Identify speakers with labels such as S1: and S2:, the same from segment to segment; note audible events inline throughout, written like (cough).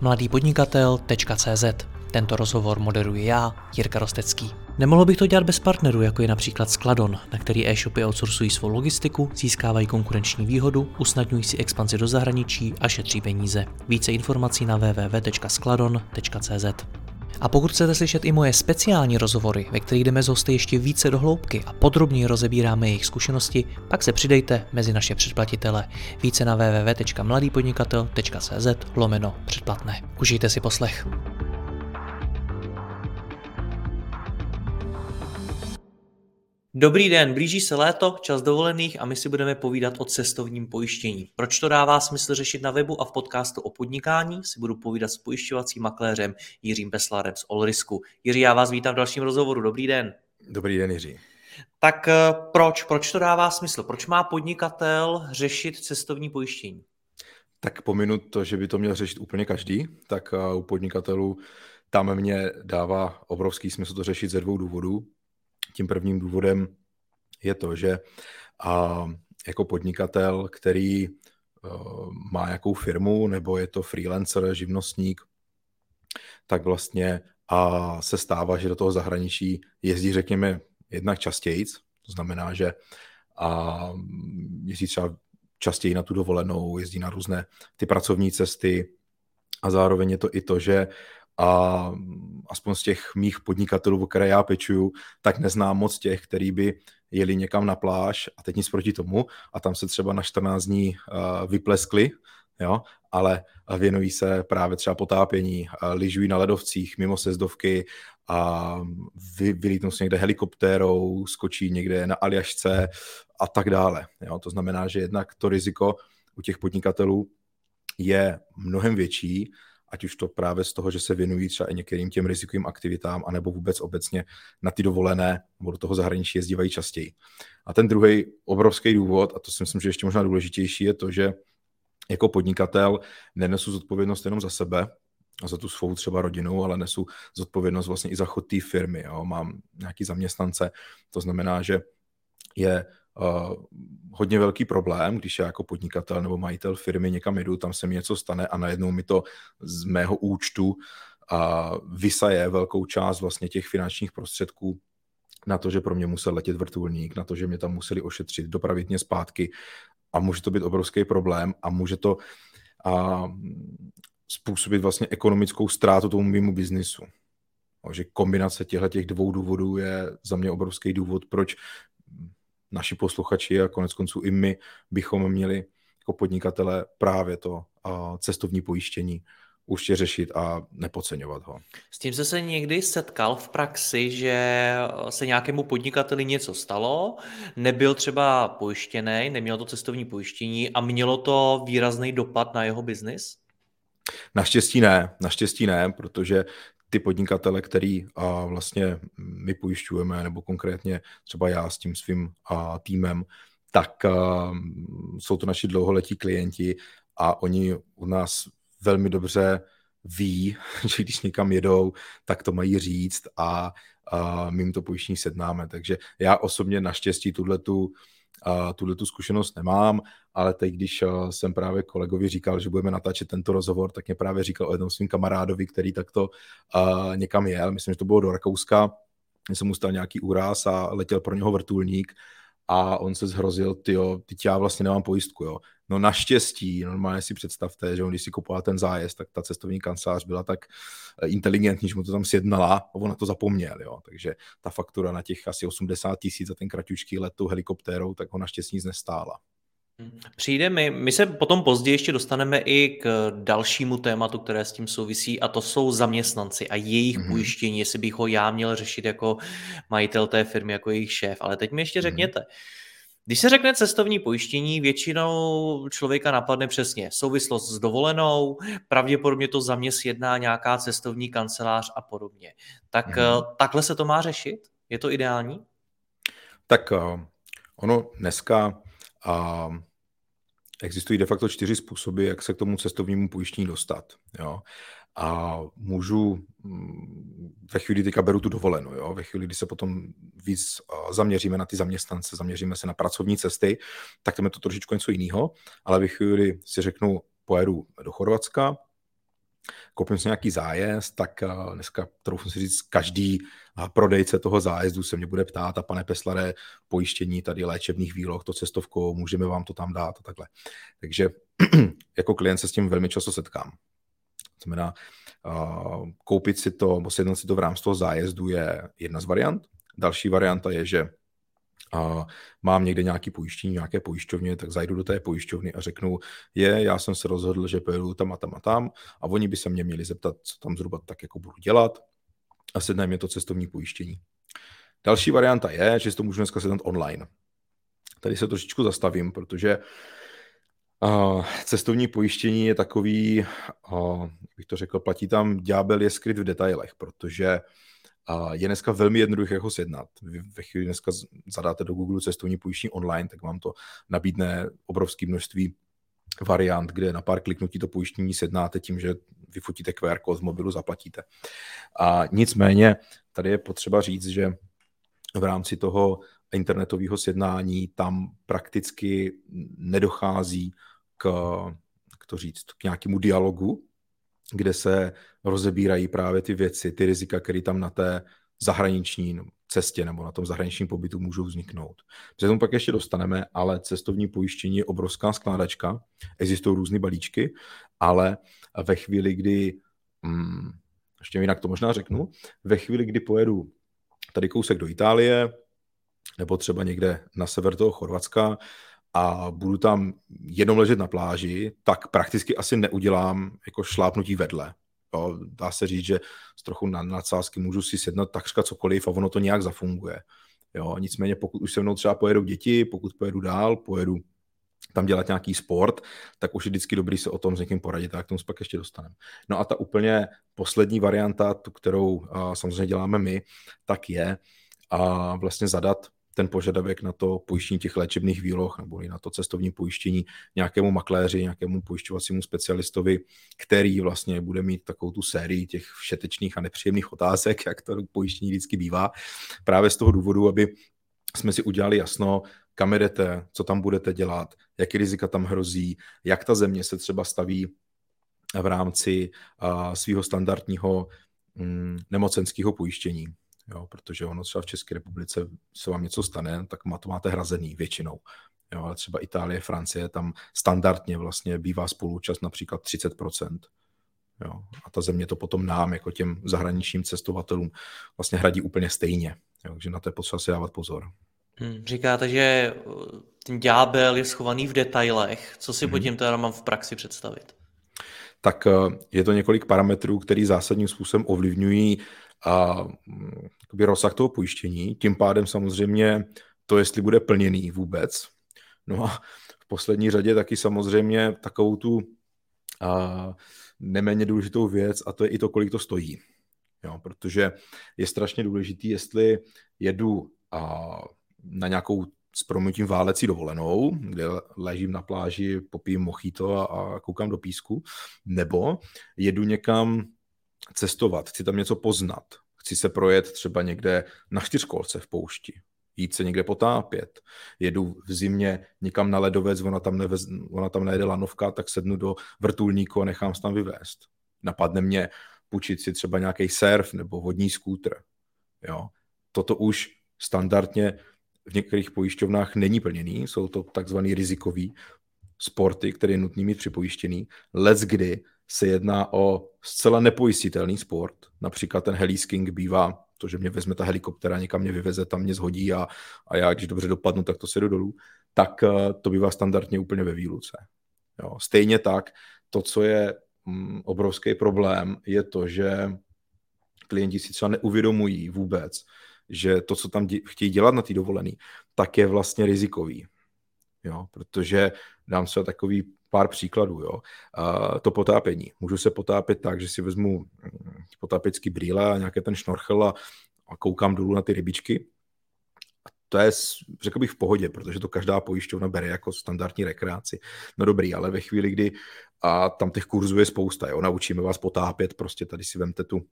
S1: mladýpodnikatel.cz Tento rozhovor moderuji já, Jirka Rostecký. Nemohlo bych to dělat bez partnerů, jako je například Skladon, na který e-shopy outsourcují svou logistiku, získávají konkurenční výhodu, usnadňují si expanzi do zahraničí a šetří peníze. Více informací na www.skladon.cz a pokud chcete slyšet i moje speciální rozhovory, ve kterých jdeme z hosty ještě více do hloubky a podrobněji rozebíráme jejich zkušenosti, pak se přidejte mezi naše předplatitele. Více na www.mladýpodnikatel.cz lomeno předplatné. Užijte si poslech. Dobrý den, blíží se léto, čas dovolených a my si budeme povídat o cestovním pojištění. Proč to dává smysl řešit na webu a v podcastu o podnikání si budu povídat s pojišťovacím makléřem Jiřím Beslarem z Olrisku. Jiří, já vás vítám v dalším rozhovoru. Dobrý den.
S2: Dobrý den, Jiří.
S1: Tak eh, proč? Proč to dává smysl? Proč má podnikatel řešit cestovní pojištění?
S2: Tak pominu to, že by to měl řešit úplně každý, tak eh, u podnikatelů tam mě dává obrovský smysl to řešit ze dvou důvodů. Tím prvním důvodem je to, že a, jako podnikatel, který uh, má nějakou firmu nebo je to freelancer, živnostník, tak vlastně a se stává, že do toho zahraničí jezdí, řekněme, jednak častěji, to znamená, že a jezdí třeba častěji na tu dovolenou, jezdí na různé ty pracovní cesty a zároveň je to i to, že a aspoň z těch mých podnikatelů, o které já pečuju, tak neznám moc těch, který by jeli někam na pláž a teď nic proti tomu a tam se třeba na 14 dní uh, vypleskli, jo, ale věnují se právě třeba potápění, lyžují na ledovcích mimo sezdovky a vy, vylítnou se někde helikoptérou, skočí někde na Aljašce a tak dále. Jo. To znamená, že jednak to riziko u těch podnikatelů je mnohem větší ať už to právě z toho, že se věnují třeba i některým těm rizikovým aktivitám, anebo vůbec obecně na ty dovolené nebo do toho zahraničí jezdívají častěji. A ten druhý obrovský důvod, a to si myslím, že ještě možná důležitější, je to, že jako podnikatel nenesu zodpovědnost jenom za sebe, a za tu svou třeba rodinu, ale nesu zodpovědnost vlastně i za chod té firmy. Jo. Mám nějaký zaměstnance, to znamená, že je uh, hodně velký problém, když já jako podnikatel nebo majitel firmy někam jdu, tam se mi něco stane a najednou mi to z mého účtu uh, vysaje velkou část vlastně těch finančních prostředků na to, že pro mě musel letět vrtulník, na to, že mě tam museli ošetřit, dopravit mě zpátky a může to být obrovský problém a může to uh, způsobit vlastně ekonomickou ztrátu tomu mimo biznisu. že kombinace těchto těch dvou důvodů je za mě obrovský důvod, proč naši posluchači a konec konců i my bychom měli jako podnikatele právě to cestovní pojištění určitě řešit a nepodceňovat ho.
S1: S tím jste se někdy setkal v praxi, že se nějakému podnikateli něco stalo, nebyl třeba pojištěný, neměl to cestovní pojištění a mělo to výrazný dopad na jeho biznis?
S2: Naštěstí ne, naštěstí ne, protože ty podnikatele, který a vlastně my pojišťujeme, nebo konkrétně třeba já s tím svým a, týmem, tak a, jsou to naši dlouholetí klienti a oni u nás velmi dobře ví, (laughs) že když někam jedou, tak to mají říct a, a my jim to pojištění sednáme. Takže já osobně naštěstí tuhle tu tuhle tu zkušenost nemám, ale teď, když eh, jsem právě kolegovi říkal, že budeme natáčet tento rozhovor, tak mě právě říkal o jednom svým kamarádovi, který takto uh, někam jel, myslím, že to bylo do Rakouska, jsem mu stal nějaký úraz a letěl pro něho vrtulník a on se zhrozil, tyjo, teď já vlastně nemám pojistku, jo. No naštěstí, normálně si představte, že on, když si kupoval ten zájezd, tak ta cestovní kancelář byla tak eh, inteligentní, že mu to tam sjednala a on na to zapomněl, jo. Takže ta faktura na těch asi 80 tisíc za ten kratučký let tou helikoptérou, tak ho naštěstí nic nestála.
S1: Přijde mi, my se potom později ještě dostaneme i k dalšímu tématu, které s tím souvisí, a to jsou zaměstnanci a jejich mm-hmm. pojištění, jestli bych ho já měl řešit jako majitel té firmy, jako jejich šéf. Ale teď mi ještě mm-hmm. Když se řekne cestovní pojištění, většinou člověka napadne přesně souvislost s dovolenou, pravděpodobně to za mě sjedná nějaká cestovní kancelář a podobně. Tak mm-hmm. takhle se to má řešit? Je to ideální?
S2: Tak uh, ono dneska uh, existují de facto čtyři způsoby, jak se k tomu cestovnímu pojištění dostat. Jo? A můžu mm, ve chvíli, teďka beru tu dovolenou, jo? ve chvíli, kdy se potom víc zaměříme na ty zaměstnance, zaměříme se na pracovní cesty, tak tam je to trošičku něco jiného, ale ve chvíli si řeknu, pojedu do Chorvatska, koupím si nějaký zájezd, tak dneska, troufnu si říct, každý prodejce toho zájezdu se mě bude ptát a pane Peslare, pojištění tady léčebných výloh, to cestovkou, můžeme vám to tam dát a takhle. Takže (clears throat) jako klient se s tím velmi často setkám. To znamená, koupit si to, nebo sjednat si to v rámci toho zájezdu je jedna z variant. Další varianta je, že a mám někde nějaký pojištění, nějaké pojišťovně, tak zajdu do té pojišťovny a řeknu, je, já jsem se rozhodl, že pojedu tam a tam a tam a oni by se mě měli zeptat, co tam zhruba tak jako budu dělat a sedne mě to cestovní pojištění. Další varianta je, že si to můžu dneska sedat online. Tady se trošičku zastavím, protože uh, cestovní pojištění je takový, jak bych to řekl, platí tam ďábel je skryt v detailech, protože je dneska velmi jednoduché ho sjednat. Vy ve chvíli dneska zadáte do Google cestovní pojištění online, tak vám to nabídne obrovské množství variant, kde na pár kliknutí to pojištění sednáte tím, že vyfotíte QR kód z mobilu, zaplatíte. A nicméně tady je potřeba říct, že v rámci toho internetového sjednání tam prakticky nedochází k, k to říct, k nějakému dialogu, kde se rozebírají právě ty věci, ty rizika, které tam na té zahraniční cestě nebo na tom zahraničním pobytu můžou vzniknout. Se tomu pak ještě dostaneme, ale cestovní pojištění je obrovská skládačka, existují různé balíčky, ale ve chvíli, kdy, hmm, ještě jinak to možná řeknu, ve chvíli, kdy pojedu tady kousek do Itálie, nebo třeba někde na sever toho Chorvatska, a budu tam jenom ležet na pláži, tak prakticky asi neudělám jako šlápnutí vedle. Jo, dá se říct, že s trochu na nadsázky můžu si sednout takřka cokoliv a ono to nějak zafunguje. Jo, nicméně pokud už se mnou třeba pojedou děti, pokud pojedu dál, pojedu tam dělat nějaký sport, tak už je vždycky dobrý se o tom s někým poradit, a k tomu se pak ještě dostaneme. No a ta úplně poslední varianta, tu, kterou uh, samozřejmě děláme my, tak je uh, vlastně zadat ten požadavek na to pojištění těch léčebných výloh nebo i na to cestovní pojištění nějakému makléři, nějakému pojišťovacímu specialistovi, který vlastně bude mít takovou tu sérii těch všetečných a nepříjemných otázek, jak to pojištění vždycky bývá, právě z toho důvodu, aby jsme si udělali jasno, kam jdete, co tam budete dělat, jaký rizika tam hrozí, jak ta země se třeba staví v rámci svého standardního um, nemocenského pojištění jo, protože ono třeba v České republice se vám něco stane, tak má, to máte hrazený většinou. Jo, ale třeba Itálie, Francie, tam standardně vlastně bývá spoluúčast například 30%. Jo, a ta země to potom nám, jako těm zahraničním cestovatelům, vlastně hradí úplně stejně. Jo, takže na to je potřeba si dávat pozor.
S1: Hmm, říkáte, že uh, ten ďábel je schovaný v detailech. Co si hmm. pod tím teda mám v praxi představit?
S2: Tak uh, je to několik parametrů, které zásadním způsobem ovlivňují a mm, rozsah toho pojištění, tím pádem samozřejmě to, jestli bude plněný vůbec. No a v poslední řadě taky samozřejmě takovou tu a, neméně důležitou věc a to je i to, kolik to stojí. Jo, protože je strašně důležitý, jestli jedu a, na nějakou s promítím válecí dovolenou, kde ležím na pláži, popijím mochito a, a koukám do písku, nebo jedu někam cestovat, chci tam něco poznat, chci se projet třeba někde na čtyřkolce v poušti, jít se někde potápět, jedu v zimě někam na ledovec, ona tam, nevez, ona tam nejde lanovka, tak sednu do vrtulníku a nechám se tam vyvést. Napadne mě půjčit si třeba nějaký surf nebo vodní skútr. Jo. Toto už standardně v některých pojišťovnách není plněný, jsou to takzvaný rizikový sporty, které je nutný mít připojištěný. Let's kdy se jedná o zcela nepojistitelný sport. Například ten helisking bývá to, že mě vezme ta helikoptera, někam mě vyveze, tam mě zhodí a, a já, když dobře dopadnu, tak to sedu dolů, tak uh, to bývá standardně úplně ve výluce. Jo. Stejně tak, to, co je mm, obrovský problém, je to, že klienti si třeba neuvědomují vůbec, že to, co tam dě- chtějí dělat na té dovolený, tak je vlastně rizikový. Jo, protože dám se takový pár příkladů. Jo. A to potápění. Můžu se potápět tak, že si vezmu mm, potápěcký brýle a nějaký ten šnorchel a, a koukám dolů na ty rybičky. A to je, řekl bych, v pohodě, protože to každá pojišťovna bere jako standardní rekreaci. No dobrý, ale ve chvíli, kdy a tam těch kurzů je spousta, jo, naučíme vás potápět, prostě tady si vemte tu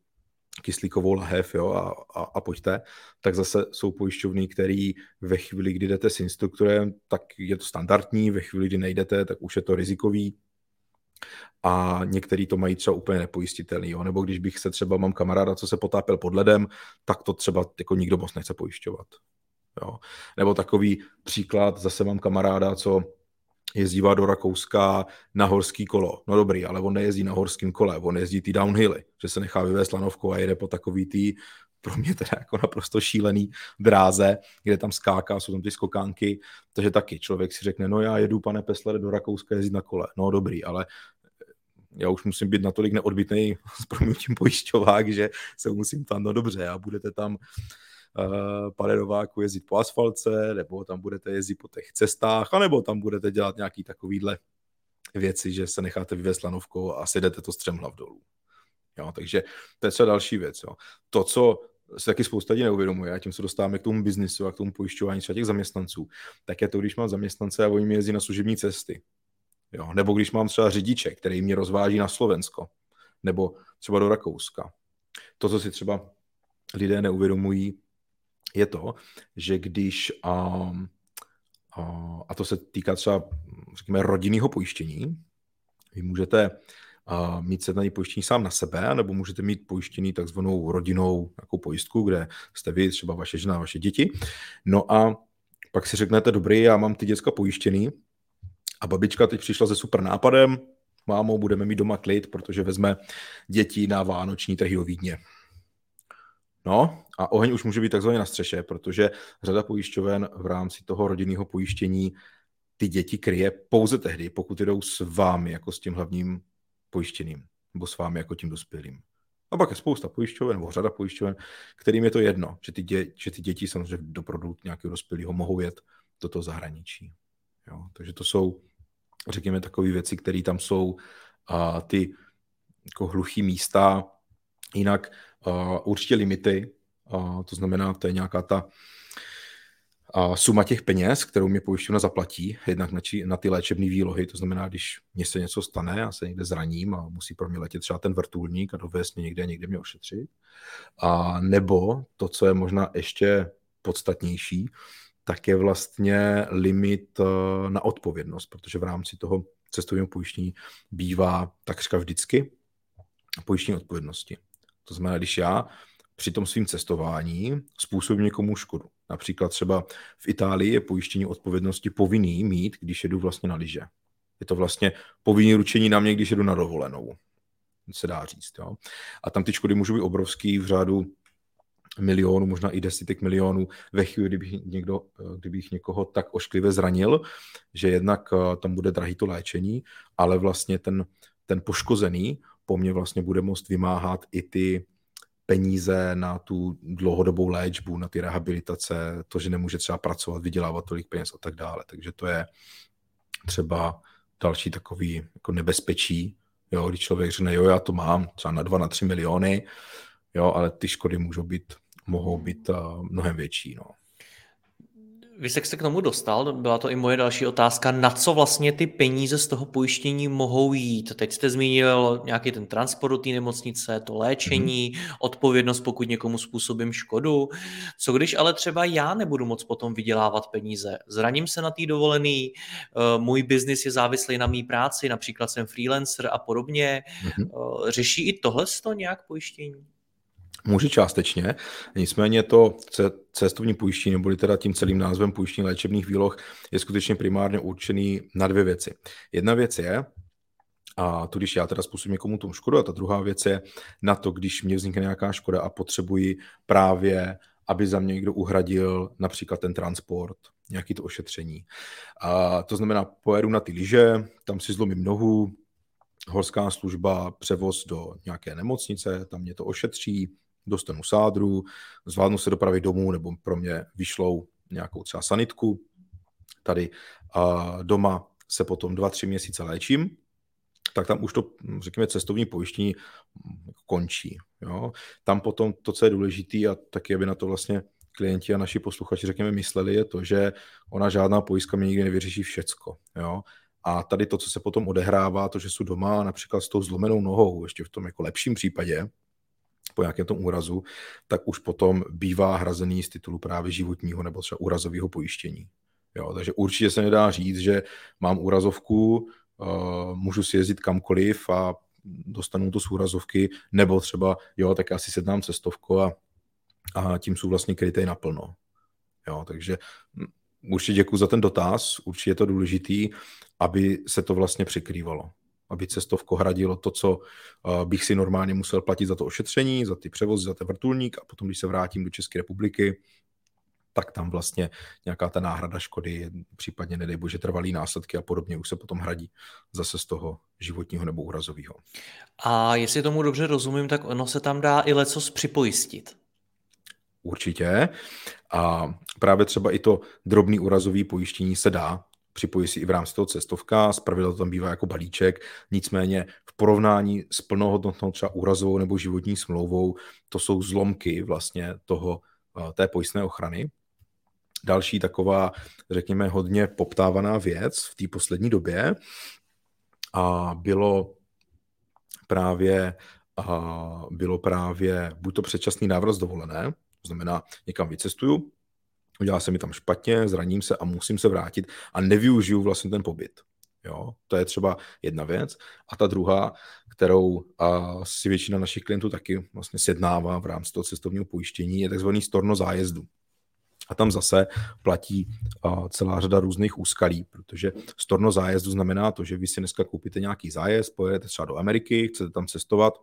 S2: kyslíkovou lahev jo, a, a, a pojďte, tak zase jsou pojišťovny, který ve chvíli, kdy jdete s instruktorem, tak je to standardní, ve chvíli, kdy nejdete, tak už je to rizikový. a některý to mají třeba úplně nepojistitelný. Jo? Nebo když bych se třeba, mám kamaráda, co se potápěl pod ledem, tak to třeba jako nikdo moc nechce pojišťovat. Jo? Nebo takový příklad, zase mám kamaráda, co jezdívá do Rakouska na horský kolo. No dobrý, ale on nejezdí na horském kole, on jezdí ty downhilly, že se nechá vyvést lanovkou a jede po takový tý pro mě teda jako naprosto šílený dráze, kde tam skáká, jsou tam ty skokánky, takže taky člověk si řekne, no já jedu, pane Pesler, do Rakouska jezdit na kole. No dobrý, ale já už musím být natolik neodbitný (laughs) s proměnutím pojišťovák, že se musím tam, no dobře, a budete tam paderováku jezdit po asfalce, nebo tam budete jezdit po těch cestách, anebo tam budete dělat nějaký takovýhle věci, že se necháte vyvést lanovkou a sedete to střemhlav dolů. Jo, takže to je třeba další věc. Jo. To, co se taky spousta lidí neuvědomuje, a tím se dostáváme k tomu biznisu a k tomu pojišťování třeba těch zaměstnanců, tak je to, když mám zaměstnance a oni mi jezdí na služební cesty. Jo? Nebo když mám třeba řidiče, který mě rozváží na Slovensko, nebo třeba do Rakouska. To, co si třeba lidé neuvědomují, je to, že když, a, a, a to se týká třeba, řekněme, rodinného pojištění, vy můžete a mít sednaný pojištění sám na sebe, nebo můžete mít pojištěný takzvanou rodinnou jako pojistku, kde jste vy, třeba vaše žena, vaše děti. No a pak si řeknete, dobrý, já mám ty děcka pojištěný, a babička teď přišla se super nápadem, mámo, budeme mít doma klid, protože vezme děti na vánoční trhy do Vídně. No a oheň už může být takzvaně na střeše, protože řada pojišťoven v rámci toho rodinného pojištění ty děti kryje pouze tehdy, pokud jdou s vámi jako s tím hlavním pojištěným, nebo s vámi jako tím dospělým. A pak je spousta pojišťoven, nebo řada pojišťoven, kterým je to jedno, že ty, dě, že ty děti samozřejmě do produktu nějakého dospělého mohou jet do toho zahraničí. Jo? Takže to jsou, řekněme, takové věci, které tam jsou a ty jako hluchý místa, jinak a, určitě limity, a, to znamená, to je nějaká ta a suma těch peněz, kterou mě pojišťovna zaplatí, jednak na, či, na ty léčebné výlohy, to znamená, když mně se něco stane, já se někde zraním a musí pro mě letět třeba ten vrtulník a dovést mě někde a někde mě ošetřit. A nebo to, co je možná ještě podstatnější, tak je vlastně limit na odpovědnost, protože v rámci toho cestovního pojištění bývá takřka vždycky pojištění odpovědnosti. To znamená, když já při tom svým cestování způsobím někomu škodu. Například třeba v Itálii je pojištění odpovědnosti povinný mít, když jedu vlastně na lyže. Je to vlastně povinný ručení na mě, když jedu na dovolenou. Se dá říct. Jo? A tam ty škody můžou být obrovský v řádu milionů, možná i desítek milionů ve chvíli, kdybych, někdo, kdybych někoho tak ošklivě zranil, že jednak eh, tam bude drahý to léčení, ale vlastně ten, ten poškozený po mně vlastně bude moct vymáhat i ty peníze na tu dlouhodobou léčbu, na ty rehabilitace, to, že nemůže třeba pracovat, vydělávat tolik peněz a tak dále. Takže to je třeba další takový jako nebezpečí, jo, když člověk řekne, jo, já to mám třeba na 2, na 3 miliony, jo, ale ty škody můžou být mohou být uh, mnohem větší. No.
S1: Vy jste se k tomu dostal, byla to i moje další otázka, na co vlastně ty peníze z toho pojištění mohou jít. Teď jste zmínil nějaký ten transport do té nemocnice, to léčení, mm-hmm. odpovědnost, pokud někomu způsobím škodu. Co když ale třeba já nebudu moc potom vydělávat peníze? Zraním se na té dovolený, eh, můj biznis je závislý na mý práci, například jsem freelancer a podobně. Mm-hmm. Řeší i tohle nějak pojištění?
S2: Může částečně, nicméně to cestovní pojištění, neboli teda tím celým názvem pojištění léčebných výloh, je skutečně primárně určený na dvě věci. Jedna věc je, a to, když já teda způsobím někomu tomu škodu, a ta druhá věc je na to, když mě vznikne nějaká škoda a potřebuji právě, aby za mě někdo uhradil například ten transport, nějaký to ošetření. A to znamená, pojedu na ty lyže, tam si zlomím nohu, horská služba, převoz do nějaké nemocnice, tam mě to ošetří, dostanu sádru, zvládnu se dopravit domů nebo pro mě vyšlou nějakou třeba sanitku. Tady a doma se potom dva, tři měsíce léčím, tak tam už to, řekněme, cestovní pojištění končí. Jo? Tam potom to, co je důležité, a taky, aby na to vlastně klienti a naši posluchači, řekněme, mysleli, je to, že ona žádná pojistka mi nikdy nevyřeší všecko. Jo? A tady to, co se potom odehrává, to, že jsou doma například s tou zlomenou nohou, ještě v tom jako lepším případě, po nějakém tom úrazu, tak už potom bývá hrazený z titulu právě životního nebo třeba úrazového pojištění. Jo, takže určitě se nedá říct, že mám úrazovku, uh, můžu si jezdit kamkoliv a dostanu to z úrazovky, nebo třeba, jo, tak já si sednám cestovku a, a tím jsou vlastně kryté naplno. Jo, takže hm, určitě děkuji za ten dotaz, určitě je to důležitý, aby se to vlastně přikrývalo aby cestovko hradilo to, co bych si normálně musel platit za to ošetření, za ty převozy, za ten vrtulník a potom, když se vrátím do České republiky, tak tam vlastně nějaká ta náhrada škody, případně nedej bože trvalý následky a podobně už se potom hradí zase z toho životního nebo úrazového.
S1: A jestli tomu dobře rozumím, tak ono se tam dá i lecos připojistit.
S2: Určitě. A právě třeba i to drobný úrazový pojištění se dá připojí si i v rámci toho cestovka, zpravidla to tam bývá jako balíček, nicméně v porovnání s plnohodnotnou třeba úrazovou nebo životní smlouvou, to jsou zlomky vlastně toho, eh, té pojistné ochrany. Další taková, řekněme, hodně poptávaná věc v té poslední době a bylo právě, a bylo právě buď to předčasný návrat z dovolené, to znamená, někam vycestuju, udělá se mi tam špatně, zraním se a musím se vrátit a nevyužiju vlastně ten pobyt. Jo? To je třeba jedna věc. A ta druhá, kterou a, si většina našich klientů taky vlastně sjednává v rámci toho cestovního pojištění, je takzvaný storno zájezdu. A tam zase platí a, celá řada různých úskalí, protože storno zájezdu znamená to, že vy si dneska koupíte nějaký zájezd, pojedete třeba do Ameriky, chcete tam cestovat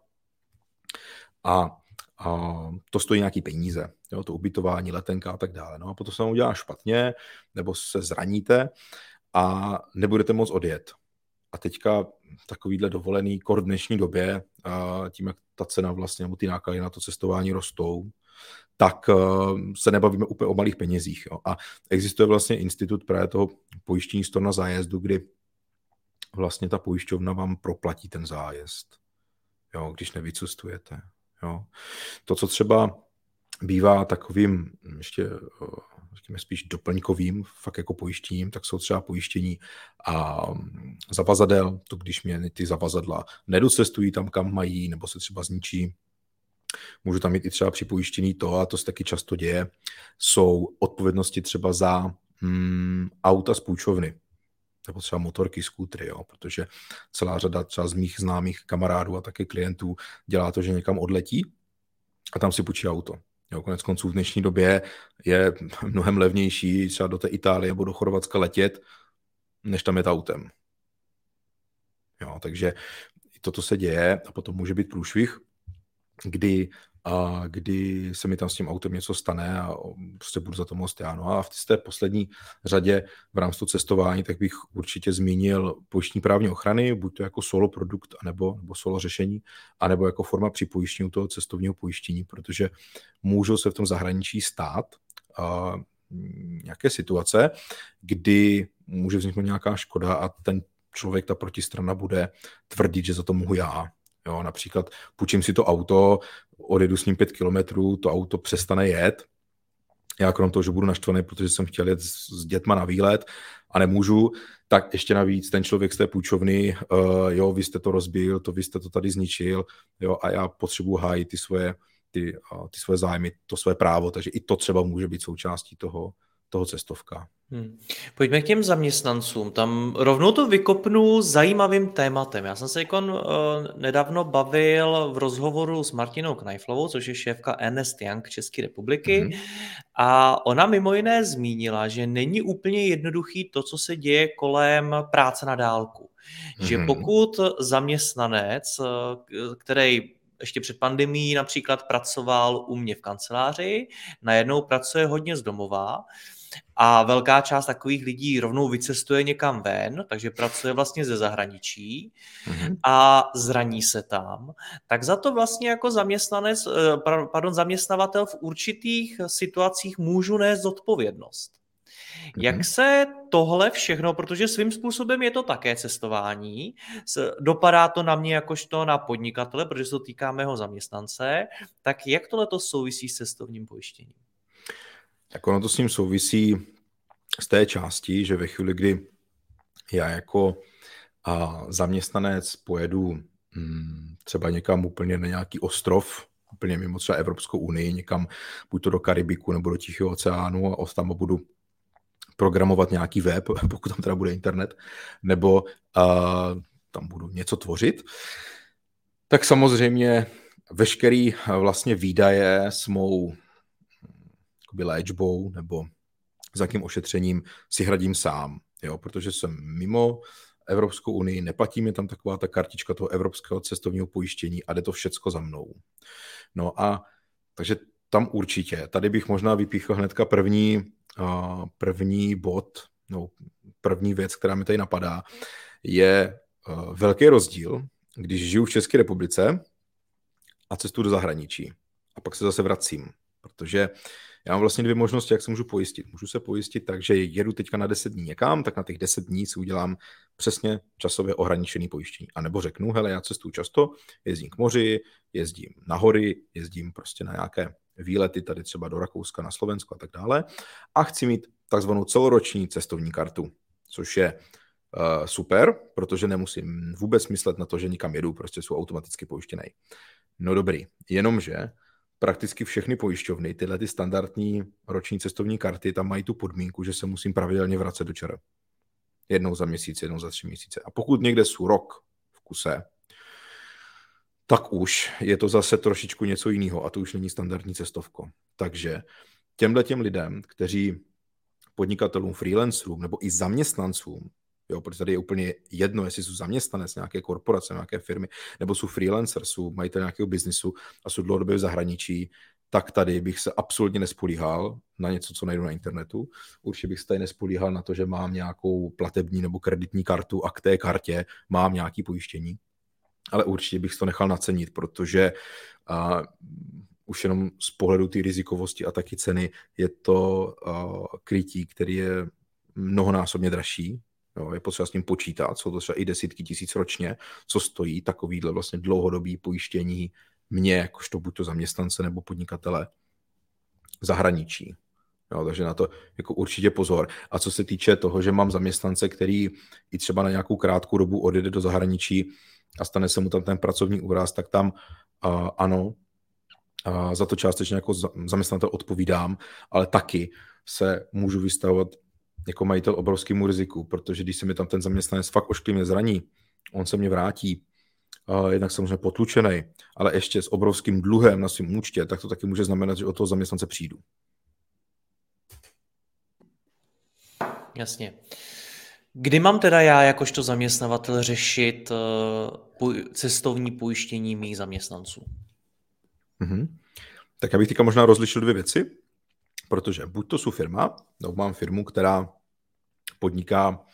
S2: a a to stojí nějaký peníze, jo, to ubytování, letenka a tak dále. No a potom se vám udělá špatně, nebo se zraníte a nebudete moc odjet. A teďka takovýhle dovolený kor v dnešní době, tím, jak ta cena vlastně, nebo ty náklady na to cestování rostou, tak se nebavíme úplně o malých penězích. Jo. A existuje vlastně institut právě toho pojištění na zájezdu, kdy vlastně ta pojišťovna vám proplatí ten zájezd, jo, když nevycestujete. Jo. To, co třeba bývá takovým ještě řekněme spíš doplňkovým, fakt jako pojištěním, tak jsou třeba pojištění a zavazadel, to když mě ty zavazadla nedocestují tam, kam mají, nebo se třeba zničí, můžu tam mít i třeba připojištění to, a to se taky často děje, jsou odpovědnosti třeba za mm, auta z půjčovny nebo třeba motorky, skútry, jo, protože celá řada třeba z mých známých kamarádů a také klientů dělá to, že někam odletí a tam si půjčí auto. Jo, konec konců v dnešní době je (laughs) mnohem levnější třeba do té Itálie nebo do Chorvatska letět, než tam je autem. Jo, takže toto se děje a potom může být průšvih, kdy a kdy se mi tam s tím autem něco stane a prostě budu za to moc já. No a v té poslední řadě v rámci toho cestování, tak bych určitě zmínil pojištní právní ochrany, buď to jako solo produkt, anebo, nebo solo řešení, anebo jako forma připojištění toho cestovního pojištění, protože můžou se v tom zahraničí stát a, nějaké situace, kdy může vzniknout nějaká škoda a ten člověk, ta protistrana bude tvrdit, že za to mohu já. Jo, například půjčím si to auto, odjedu s ním pět kilometrů, to auto přestane jet. Já krom toho, že budu naštvaný, protože jsem chtěl jet s, dětma na výlet a nemůžu, tak ještě navíc ten člověk z té půjčovny, uh, jo, vy jste to rozbil, to vy jste to tady zničil, jo, a já potřebuji hájit ty svoje, ty, uh, ty svoje zájmy, to své právo, takže i to třeba může být součástí toho, toho cestovka.
S1: Hmm. Pojďme k těm zaměstnancům. Tam rovnou to vykopnu zajímavým tématem. Já jsem se jako uh, nedávno bavil v rozhovoru s Martinou Knajflovou, což je šéfka Ernest Young České republiky. Hmm. A ona mimo jiné zmínila, že není úplně jednoduchý to, co se děje kolem práce na dálku. Hmm. Že pokud zaměstnanec, eh, který ještě před pandemí například pracoval u mě v kanceláři, najednou pracuje hodně z domova, a velká část takových lidí rovnou vycestuje někam ven, takže pracuje vlastně ze zahraničí mm-hmm. a zraní se tam, tak za to vlastně jako zaměstnanec, eh, pardon, zaměstnavatel v určitých situacích můžu nést zodpovědnost. Mm-hmm. Jak se tohle všechno, protože svým způsobem je to také cestování, dopadá to na mě jakožto na podnikatele, protože se to týká mého zaměstnance, tak jak tohle to souvisí s cestovním pojištěním?
S2: Tak ono to s ním souvisí z té části, že ve chvíli, kdy já jako a zaměstnanec pojedu hm, třeba někam úplně na nějaký ostrov, úplně mimo třeba Evropskou unii, někam buď to do Karibiku nebo do Tichého oceánu a tam budu programovat nějaký web, (laughs) pokud tam teda bude internet, nebo uh, tam budu něco tvořit, tak samozřejmě veškerý vlastně výdaje s mou jakoby léčbou nebo s jakým ošetřením si hradím sám, jo, protože jsem mimo Evropskou unii, neplatí mi tam taková ta kartička toho evropského cestovního pojištění a jde to všecko za mnou. No a takže tam určitě. Tady bych možná vypíchl hnedka první, uh, první bod, no, první věc, která mi tady napadá, je uh, velký rozdíl, když žiju v České republice a cestu do zahraničí. A pak se zase vracím, protože já mám vlastně dvě možnosti, jak se můžu pojistit. Můžu se pojistit tak, že jedu teďka na 10 dní někam, tak na těch 10 dní si udělám přesně časově ohraničený pojištění. A nebo řeknu, hele, já cestuju často, jezdím k moři, jezdím na hory, jezdím prostě na nějaké výlety tady třeba do Rakouska, na Slovensko a tak dále. A chci mít takzvanou celoroční cestovní kartu, což je uh, super, protože nemusím vůbec myslet na to, že nikam jedu, prostě jsou automaticky pojištěný. No dobrý, jenomže prakticky všechny pojišťovny, tyhle ty standardní roční cestovní karty, tam mají tu podmínku, že se musím pravidelně vracet do čera. Jednou za měsíc, jednou za tři měsíce. A pokud někde jsou rok v kuse, tak už je to zase trošičku něco jiného a to už není standardní cestovko. Takže těmhle těm lidem, kteří podnikatelům, freelancerům nebo i zaměstnancům Jo, protože tady je úplně jedno, jestli jsou zaměstnanec nějaké korporace, nějaké firmy, nebo jsou freelancer, jsou majitel nějakého biznisu a jsou dlouhodobě v zahraničí, tak tady bych se absolutně nespolíhal na něco, co najdu na internetu. Určitě bych se tady nespolíhal na to, že mám nějakou platební nebo kreditní kartu a k té kartě mám nějaké pojištění. Ale určitě bych to nechal nacenit, protože a, už jenom z pohledu té rizikovosti a taky ceny je to a, krytí, který je mnohonásobně dražší Jo, je potřeba s tím počítat, jsou to třeba i desítky tisíc ročně, co stojí takovýhle vlastně dlouhodobý pojištění mě, jakožto buď to zaměstnance nebo podnikatele v zahraničí. Jo, takže na to jako určitě pozor. A co se týče toho, že mám zaměstnance, který i třeba na nějakou krátkou dobu odjede do zahraničí a stane se mu tam ten pracovní úraz, tak tam uh, ano, uh, za to částečně jako zaměstnatel odpovídám, ale taky se můžu vystavovat jako majitel obrovskému riziku, protože když se mi tam ten zaměstnanec fakt ošklivě zraní, on se mě vrátí, uh, jednak samozřejmě potlučený, ale ještě s obrovským dluhem na svém účtě, tak to taky může znamenat, že o toho zaměstnance přijdu.
S1: Jasně. Kdy mám teda já jakožto zaměstnavatel řešit uh, cestovní pojištění mých zaměstnanců?
S2: Mm-hmm. Tak já bych teďka možná rozlišil dvě věci. Protože buď to jsou firma, nebo mám firmu, která podniká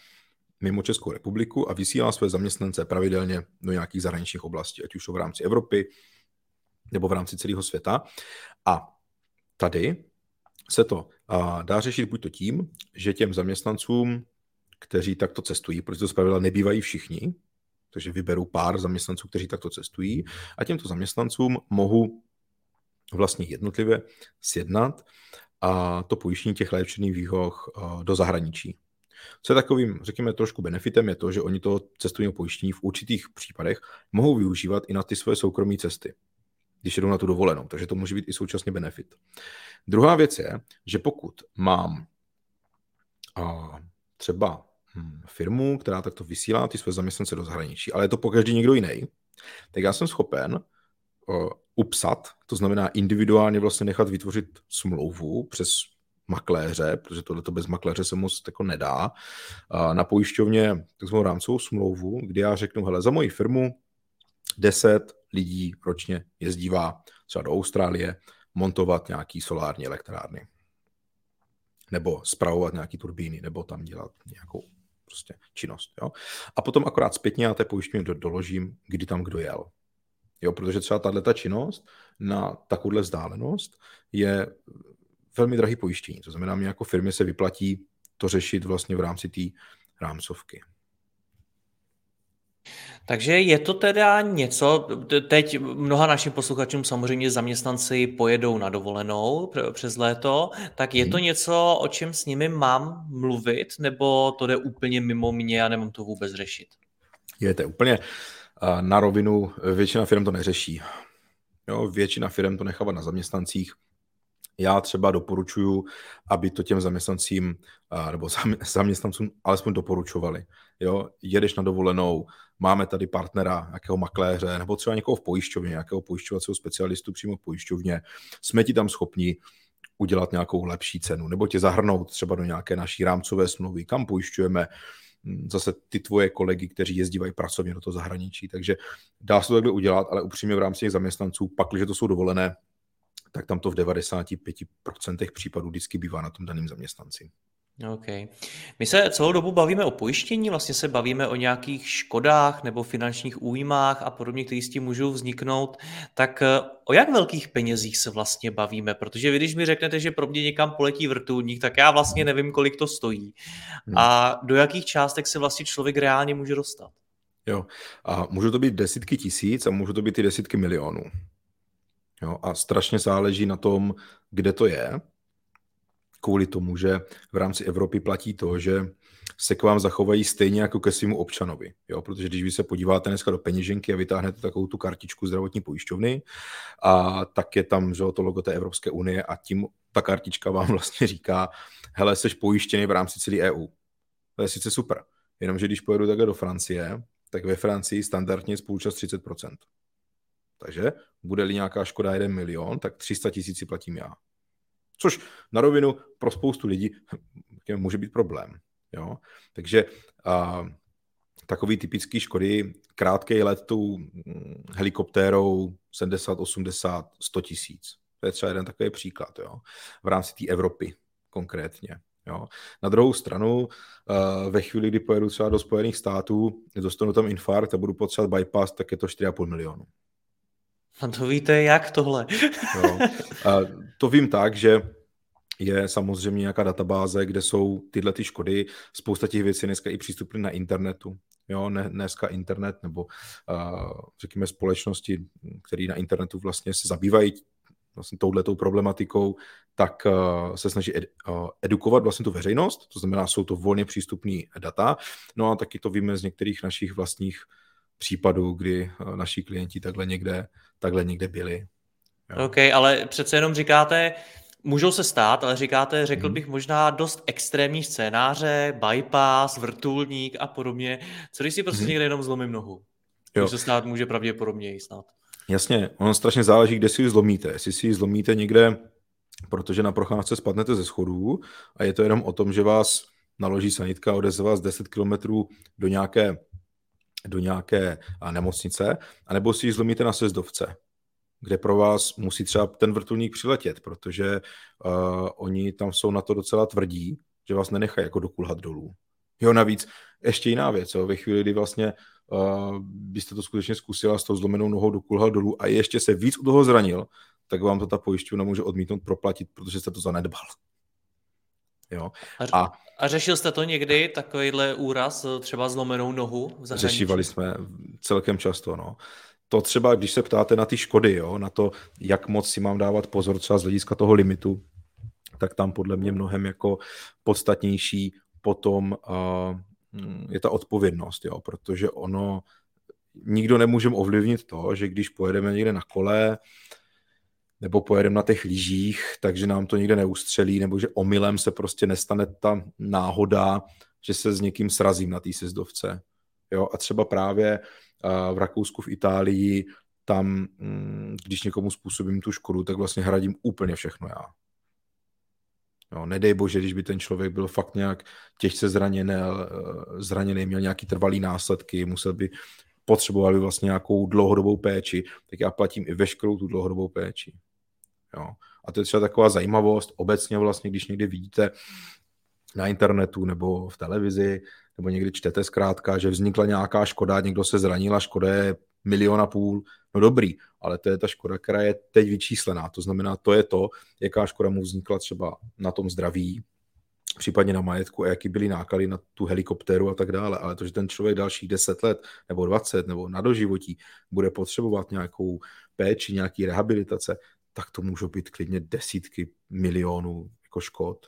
S2: mimo Českou republiku a vysílá své zaměstnance pravidelně do nějakých zahraničních oblastí, ať už v rámci Evropy nebo v rámci celého světa. A tady se to dá řešit buď to tím, že těm zaměstnancům, kteří takto cestují, protože to zpravidla nebývají všichni, takže vyberu pár zaměstnanců, kteří takto cestují a těmto zaměstnancům mohu vlastně jednotlivě sjednat a to pojištění těch léčených výhoch eh, do zahraničí. Co je takovým, řekněme, trošku benefitem, je to, že oni to cestovního pojištění v určitých případech mohou využívat i na ty svoje soukromé cesty, když jdou na tu dovolenou. Takže to může být i současně benefit. Druhá věc je, že pokud mám a, eh, třeba hm, firmu, která takto vysílá ty své zaměstnance do zahraničí, ale je to po každý někdo jiný, tak já jsem schopen uh, upsat, to znamená individuálně vlastně nechat vytvořit smlouvu přes makléře, protože tohle to bez makléře se moc jako nedá, na pojišťovně takzvanou rámcovou smlouvu, kdy já řeknu, hele, za moji firmu 10 lidí ročně jezdívá třeba do Austrálie montovat nějaký solární elektrárny nebo spravovat nějaký turbíny, nebo tam dělat nějakou prostě činnost. Jo? A potom akorát zpětně já té pojišťovně doložím, kdy tam kdo jel. Jo, protože třeba tahle činnost na takovouhle vzdálenost je velmi drahý pojištění. To znamená, mě jako firmě se vyplatí to řešit vlastně v rámci té rámcovky.
S1: Takže je to teda něco, teď mnoha našim posluchačům samozřejmě zaměstnanci pojedou na dovolenou přes léto, tak je to hmm. něco, o čem s nimi mám mluvit, nebo to jde úplně mimo mě a nemám to vůbec řešit?
S2: Je to úplně, na rovinu většina firm to neřeší. Jo, většina firm to nechává na zaměstnancích. já třeba doporučuju, aby to těm zaměstnancím nebo zaměstnancům alespoň doporučovali. Jo, jedeš na dovolenou, máme tady partnera, nějakého makléře, nebo třeba někoho v pojišťovně, nějakého pojišťovacího specialistu přímo v pojišťovně, jsme ti tam schopni udělat nějakou lepší cenu, nebo tě zahrnout třeba do nějaké naší rámcové smlouvy, kam pojišťujeme hm, zase ty tvoje kolegy, kteří jezdívají pracovně do toho zahraničí. Takže dá se to takhle udělat, ale upřímně v rámci těch zaměstnanců, pak, když to jsou dovolené, tak tam to v 95% případů vždycky bývá na tom daném zaměstnanci.
S1: OK. My se celou dobu bavíme o pojištění, vlastně se bavíme o nějakých škodách nebo finančních újmách a podobně, které s tím můžou vzniknout. Tak eh, o jak velkých penězích se vlastně bavíme? Protože vy, když mi řeknete, že pro mě někam poletí vrtulník, tak já vlastně nevím, kolik to stojí. Hmm. A do jakých částek se vlastně člověk reálně může dostat?
S2: Jo, a můžou to být desítky tisíc a můžou to být i desítky milionů. Jo, a strašně záleží na tom, kde to je, kvůli tomu, že v rámci Evropy platí to, že se k vám zachovají stejně jako ke svému občanovi. Jo? Protože když vy se podíváte dneska do peněženky a vytáhnete takovou tu kartičku zdravotní pojišťovny, a tak je tam že, to logo té Evropské unie a tím ta kartička vám (laughs) vlastně říká, hele, jsi pojištěný v rámci celé EU. To je sice super, jenomže když pojedu takhle do Francie, tak ve Francii standardně je spolučast 30%. Takže bude-li nějaká škoda 1 milion, tak 300 tisíc platím já. Což na rovinu pro spoustu lidí může být problém. Jo? Takže a, takový typický škody, krátký let tou hm, helikoptérou 70, 80, 100 tisíc. To je třeba jeden takový příklad jo? v rámci té Evropy konkrétně. Jo. Na druhou stranu, ve chvíli, kdy pojedu třeba do Spojených států, dostanu tam infarkt a budu potřebovat bypass, tak je to 4,5 milionu.
S1: A to víte jak tohle?
S2: jo. A to vím tak, že je samozřejmě nějaká databáze, kde jsou tyhle ty škody. Spousta těch věcí dneska i přístupné na internetu. Jo, ne, dneska internet nebo uh, řekněme společnosti, které na internetu vlastně se zabývají vlastně touhletou problematikou, tak uh, se snaží ed, uh, edukovat vlastně tu veřejnost, to znamená, jsou to volně přístupné data, no a taky to víme z některých našich vlastních případů, kdy uh, naši klienti takhle někde, takhle někde byli.
S1: Jo. OK, ale přece jenom říkáte, Můžou se stát, ale říkáte, řekl hmm. bych možná dost extrémní scénáře, bypass, vrtulník a podobně. Co když si prostě hmm. někde jenom zlomím nohu? Jo. se stát může pravděpodobně snad.
S2: Jasně, ono strašně záleží, kde si ji zlomíte. Jestli si ji zlomíte někde, protože na procházce spadnete ze schodů a je to jenom o tom, že vás naloží sanitka a odeze vás 10 kilometrů do nějaké, do nějaké nemocnice, anebo si ji zlomíte na sezdovce kde pro vás musí třeba ten vrtulník přiletět, protože uh, oni tam jsou na to docela tvrdí, že vás nenechají jako dokulhat dolů. Jo, navíc ještě jiná věc, jo, ve chvíli, kdy vlastně uh, byste to skutečně zkusila s tou zlomenou nohou dokulhat dolů a ještě se víc u toho zranil, tak vám to ta pojišťovna může odmítnout proplatit, protože jste to zanedbal. Jo.
S1: A, a, a řešil jste to někdy, takovýhle úraz, třeba zlomenou nohu v
S2: zahraničí? Řešívali jsme celkem často, no to třeba, když se ptáte na ty škody, jo, na to, jak moc si mám dávat pozor třeba z hlediska toho limitu, tak tam podle mě mnohem jako podstatnější potom uh, je ta odpovědnost, jo, protože ono, nikdo nemůžeme ovlivnit to, že když pojedeme někde na kole, nebo pojedeme na těch lyžích, takže nám to někde neustřelí, nebo že omylem se prostě nestane ta náhoda, že se s někým srazím na té sezdovce. Jo, a třeba právě v Rakousku, v Itálii, tam, mm, když někomu způsobím tu škodu, tak vlastně hradím úplně všechno já. Jo, nedej bože, když by ten člověk byl fakt nějak těžce zraněný, eh, zraněný, měl nějaký trvalý následky, musel by potřeboval by vlastně nějakou dlouhodobou péči, tak já platím i veškerou tu dlouhodobou péči. Jo. A to je třeba taková zajímavost, obecně vlastně, když někdy vidíte na internetu nebo v televizi, nebo někdy čtete zkrátka, že vznikla nějaká škoda, někdo se zranil a škoda je milion a půl, no dobrý, ale to je ta škoda, která je teď vyčíslená. To znamená, to je to, jaká škoda mu vznikla třeba na tom zdraví, případně na majetku a jaký byly náklady na tu helikoptéru a tak dále. Ale to, že ten člověk dalších 10 let nebo 20 nebo na doživotí bude potřebovat nějakou péči, nějaký rehabilitace, tak to můžou být klidně desítky milionů jako škod.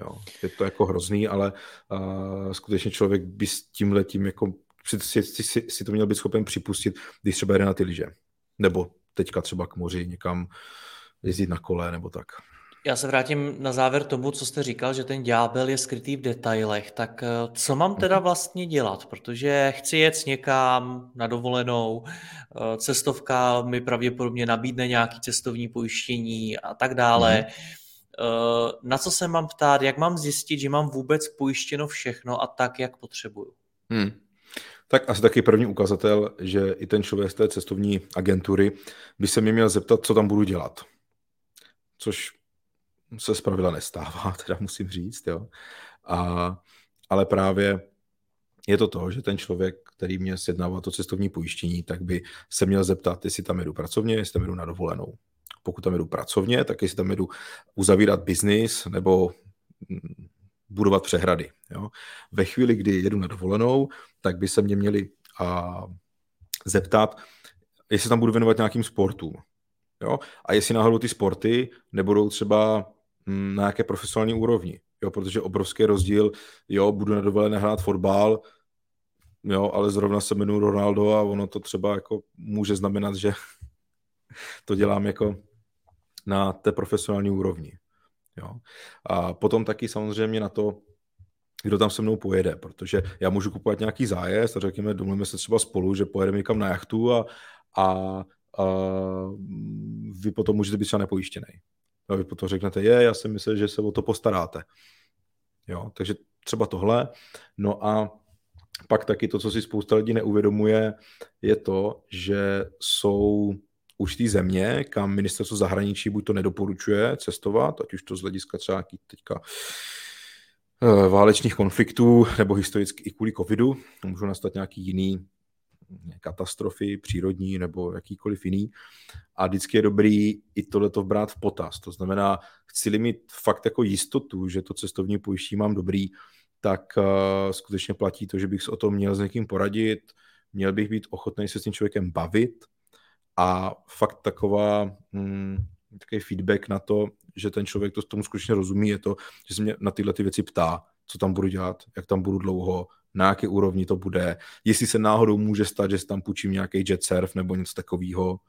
S2: Jo. Je to jako hrozný, ale uh, skutečně člověk by s tím letím jako si, si, si, to měl být schopen připustit, když třeba jde na ty lyže. Nebo teďka třeba k moři někam jezdit na kole nebo tak.
S1: Já se vrátím na závěr tomu, co jste říkal, že ten ďábel je skrytý v detailech. Tak eh, co mám teda mhm. vlastně dělat? Protože chci jet někam na dovolenou, eh, cestovka mi pravděpodobně nabídne nějaký cestovní pojištění a tak dále. Hmm. Na co se mám ptát? Jak mám zjistit, že mám vůbec pojištěno všechno a tak, jak potřebuju? Hmm.
S2: Tak asi taky první ukazatel, že i ten člověk z té cestovní agentury by se mě měl zeptat, co tam budu dělat. Což se zpravidla nestává, (laughs) teda musím říct, jo. A, ale právě je to to, že ten člověk, který mě sjednává to cestovní pojištění, tak by se měl zeptat, jestli tam jedu pracovně, jestli tam jedu na dovolenou. Pokud tam jedu pracovně, tak jestli tam jedu uzavírat biznis nebo mm, budovat přehrady. Jo. Ve chvíli, kdy jedu na dovolenou, tak by se mě měli a, zeptat, jestli tam budu věnovat nějakým sportům. Jo? A jestli náhodou ty sporty nebudou třeba na jaké profesionální úrovni. Jo, protože obrovský rozdíl, jo, budu na dovolené hrát fotbal, jo, ale zrovna se jmenuji Ronaldo a ono to třeba jako může znamenat, že (laughs) to dělám jako na té profesionální úrovni. Jo. A potom taky samozřejmě na to, kdo tam se mnou pojede, protože já můžu kupovat nějaký zájezd a řekněme, domluvíme se třeba spolu, že pojedeme někam na jachtu a, a, a vy potom můžete být třeba nepojištěný. A vy potom řeknete, je, já si myslím, že se o to postaráte. Jo, takže třeba tohle. No a pak taky to, co si spousta lidí neuvědomuje, je to, že jsou určitý země, kam ministerstvo zahraničí buď to nedoporučuje cestovat, ať už to z hlediska třeba teďka eh, válečných konfliktů, nebo historicky i kvůli covidu, můžou nastat nějaký jiný katastrofy přírodní nebo jakýkoliv jiný. A vždycky je dobrý i tohleto brát v potaz. To znamená, chci-li mít fakt jako jistotu, že to cestovní pojištění mám dobrý, tak uh, skutečně platí to, že bych se o tom měl s někým poradit, měl bych být ochotný se s tím člověkem bavit a fakt taková mm, takový feedback na to, že ten člověk to tomu skutečně rozumí, je to, že se mě na tyhle ty věci ptá, co tam budu dělat, jak tam budu dlouho, na jaké úrovni to bude, jestli se náhodou může stát, že si tam půjčím nějaký jet surf nebo něco takového,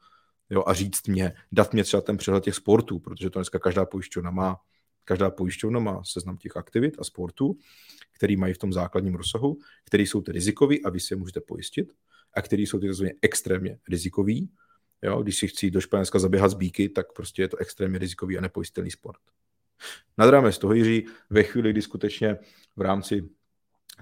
S2: jo, a říct mě, dát mě třeba ten přehled těch sportů, protože to dneska každá pojišťovna má, každá pojišťovna má seznam těch aktivit a sportů, který mají v tom základním rozsahu, který jsou ty rizikový a vy si je můžete pojistit, a který jsou ty tzv. extrémně rizikový. Jo, když si chci do Španělska zaběhat z bíky, tak prostě je to extrémně rizikový a nepojistitelný sport. Nad rámec toho, Jiří, ve chvíli, kdy skutečně v rámci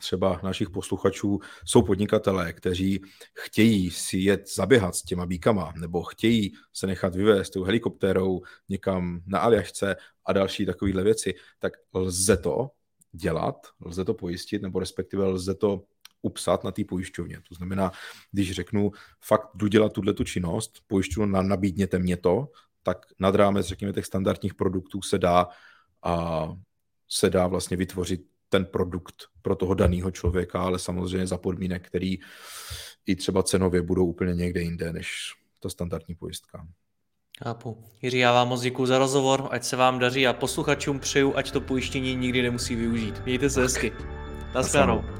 S2: třeba našich posluchačů jsou podnikatelé, kteří chtějí si jet zaběhat s těma bíkama, nebo chtějí se nechat vyvést tou helikoptérou někam na Aljašce a další takovéhle věci, tak lze to dělat, lze to pojistit, nebo respektive lze to upsat na té pojišťovně. To znamená, když řeknu, fakt jdu dělat tuhle tu činnost, pojišťovnu nabídněte mě to, tak nad rámec, řekněme, těch standardních produktů se dá a se dá vlastně vytvořit ten produkt pro toho daného člověka, ale samozřejmě za podmínek, který i třeba cenově budou úplně někde jinde než ta standardní pojistka.
S1: Chápu. Jiří, já vám moc děkuji za rozhovor, ať se vám daří a posluchačům přeju, ať to pojištění nikdy nemusí využít. Mějte se hezky. Naschledanou.